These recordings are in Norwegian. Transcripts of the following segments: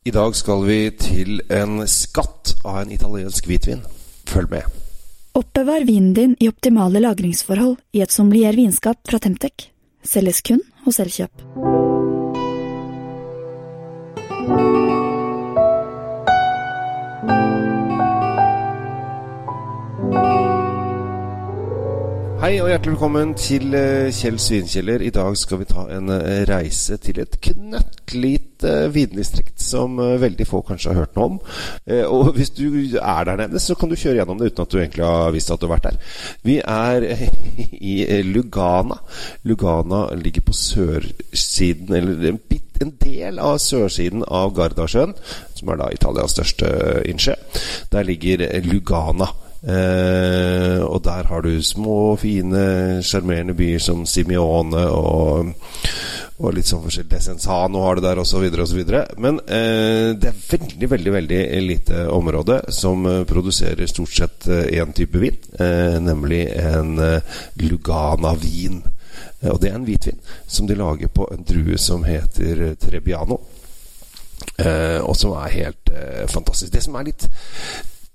I dag skal vi til en skatt av en italiensk hvitvin. Følg med. Oppbevar vinen din i optimale lagringsforhold i et sommelier vinskap fra Temtec. Selges kun hos Elkjøp. Hei og hjertelig velkommen til Kjells Kjell Svinkjeller. I dag skal vi ta en eh, reise til et knøttlite vindistrikt som eh, veldig få kanskje har hørt noe om. Og hvis du er der nede, så kan du kjøre gjennom det uten at du egentlig har visst at du har vært der. Vi er i Lugana. Lugana ligger på sørsiden, eller en, bit, en del av sørsiden av Gardasjøen, som er da Italias største innsjø. Der ligger Lugana. Eh, og der har du små, fine, sjarmerende byer som Simione og, og litt sånn forskjellig Desensano har det der, osv., osv. Men eh, det er veldig, veldig veldig lite område som eh, produserer stort sett én eh, type vin, eh, nemlig en Lugana-vin. Og det er en hvitvin som de lager på en drue som heter Trebbiano. Eh, og som er helt eh, fantastisk. Det som er litt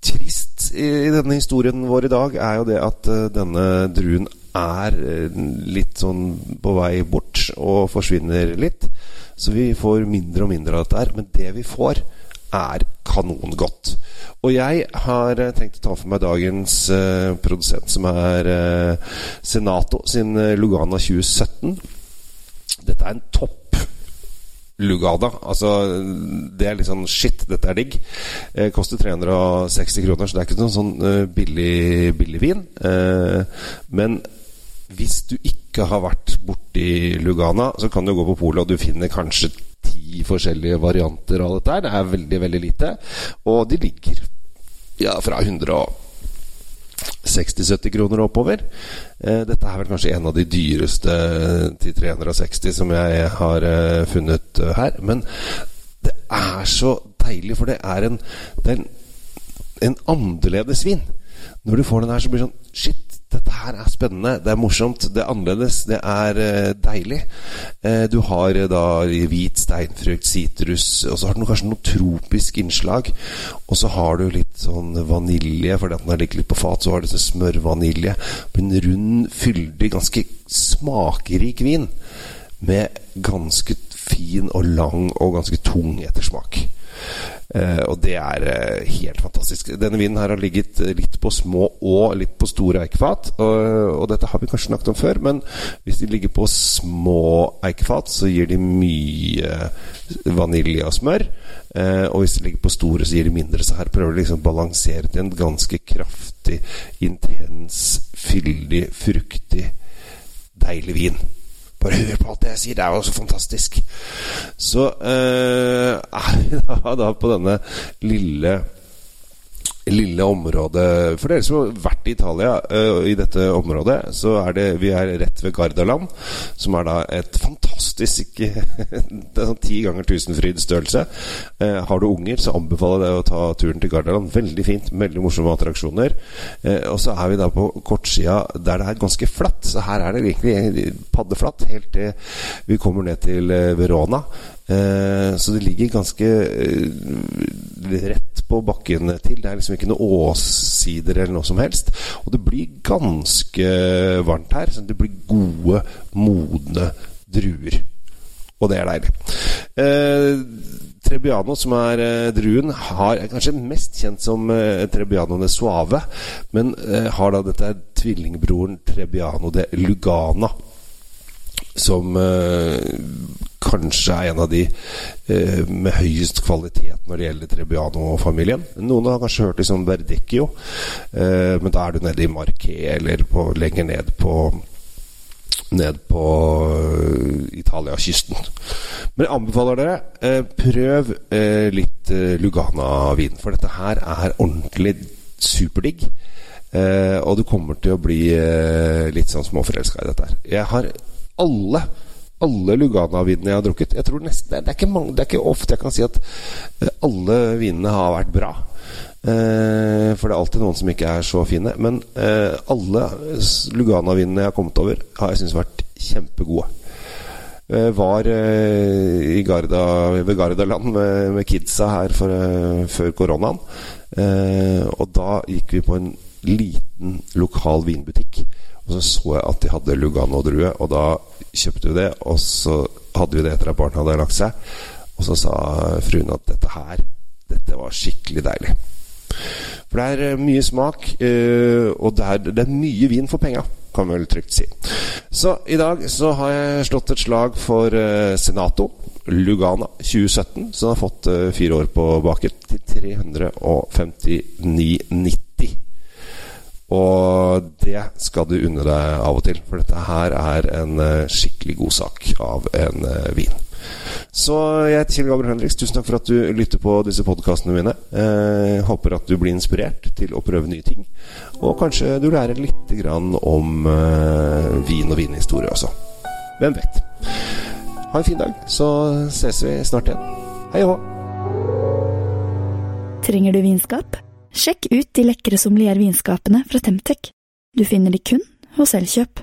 trist i, i, denne historien vår i dag, er jo det at denne druen er uh, litt sånn på vei bort og forsvinner litt. Så vi får mindre og mindre av dette her. Men det vi får, er kanongodt. Og jeg har uh, tenkt å ta for meg dagens produsent, som er Senato sin Lugana 2017. Dette er en topp Lugada. Altså, det er litt sånn shit, dette er digg. Eh, koster 360 kroner, så det er ikke noen sånn uh, billig, billig vin. Eh, men hvis du ikke har vært borti Lugana, så kan du gå på polet, og du finner kanskje ti forskjellige varianter av dette her. Det er veldig, veldig lite. Og de ligger ja, fra 100 og 60-70 kroner oppover. Eh, dette er vel kanskje en av de dyreste til 360 som jeg har eh, funnet eh, her. Men det er så deilig, for det er en, en, en annerledes vin. Når du får den her, så blir det sånn Shit, dette her er spennende, det er morsomt, det er annerledes, det er uh, deilig. Uh, du har uh, da hvit steinfrukt, sitrus, og så har den kanskje noe tropisk innslag. Og så har du litt sånn vanilje, fordi at den har ligget litt på fat, så har du sånn smørvanilje. En rund, fyldig, ganske smakrik vin. Med ganske fin og lang og ganske tung ettersmak. Uh, og det er uh, helt fantastisk. Denne vinen her har ligget litt på små og litt på store eikefat. Og, dette har vi kanskje snakket om før, men hvis de ligger på små eikefat, så gir de mye vanilje og smør. Og hvis de ligger på store, så gir de mindre. Så her prøver de liksom å balansere til en ganske kraftig, intens, fyldig, fruktig, deilig vin. Bare hør på alt det jeg sier, det er jo så fantastisk. Så eh, da på denne lille lille området For dere som har vært i Italia, uh, i dette området, så er det Vi er rett ved Gardaland, som er da et fantastisk Det er sånn ti ganger Tusenfryd-størrelse. Uh, har du unger, så anbefaler jeg deg å ta turen til Gardaland. Veldig fint. Veldig morsomme attraksjoner. Uh, og så er vi da på kortsida der det er ganske flatt. Så her er det egentlig paddeflatt helt til vi kommer ned til Verona. Så det ligger ganske rett på bakken til. Det er liksom ikke noe åssider eller noe som helst. Og det blir ganske varmt her. Så det blir gode, modne druer. Og det er deilig. Eh, Trebbiano, som er eh, druen, har, er kanskje mest kjent som eh, Trebbiano de Suave. Men eh, har da dette tvillingbroren Trebbiano de Lugana som eh, kanskje er en av de eh, med høyest kvalitet når det gjelder Trebbiano-familien. Noen har kanskje hørt liksom Verdecchio, eh, men da er du nede i Marquet eller på, lenger ned på ned på uh, Italia-kysten. Men jeg anbefaler dere, eh, prøv eh, litt eh, Lugana-vin. For dette her er ordentlig superdigg. Eh, og du kommer til å bli litt sånn småforelska i dette her. Jeg har alle alle Lugana-vinene jeg har drukket Jeg tror nesten, det, er ikke mange, det er ikke ofte jeg kan si at eh, alle vinene har vært bra. Eh, for det er alltid noen som ikke er så fine. Men eh, alle Lugana-vinene jeg har kommet over, har jeg syntes vært kjempegode. Eh, var eh, i Garda, ved Gardaland med, med kidsa her for, eh, før koronaen. og da gikk vi på en liten lokal vinbutikk. Og så så jeg at de hadde Lugano-drue, og da kjøpte vi det. Og så hadde vi det etter at barna hadde lagt seg. Og så sa fruen at dette her, dette var skikkelig deilig. For det er mye smak, og det er, det er mye vin for penga kan vi vel trygt si. Så i dag så har jeg slått et slag for uh, Senato. Lugana 2017, som har fått fire år på baken, til 359,90. Skal du unne deg av og til, for dette her er en uh, skikkelig god sak av en vin. Så jeg heter Kjell Gabriel Henriks. Tusen takk for at du lytter på disse podkastene mine. Eh, håper at du blir inspirert til å prøve nye ting. Og kanskje du lærer litt om eh, vin og vinhistorie også. Hvem vet. Ha en fin dag, så ses vi snart igjen. Hei og hå. Trenger du vinskap? Sjekk ut de lekre sommeliervinskapene fra Temtec. Du finner de kun hos Elkjøp.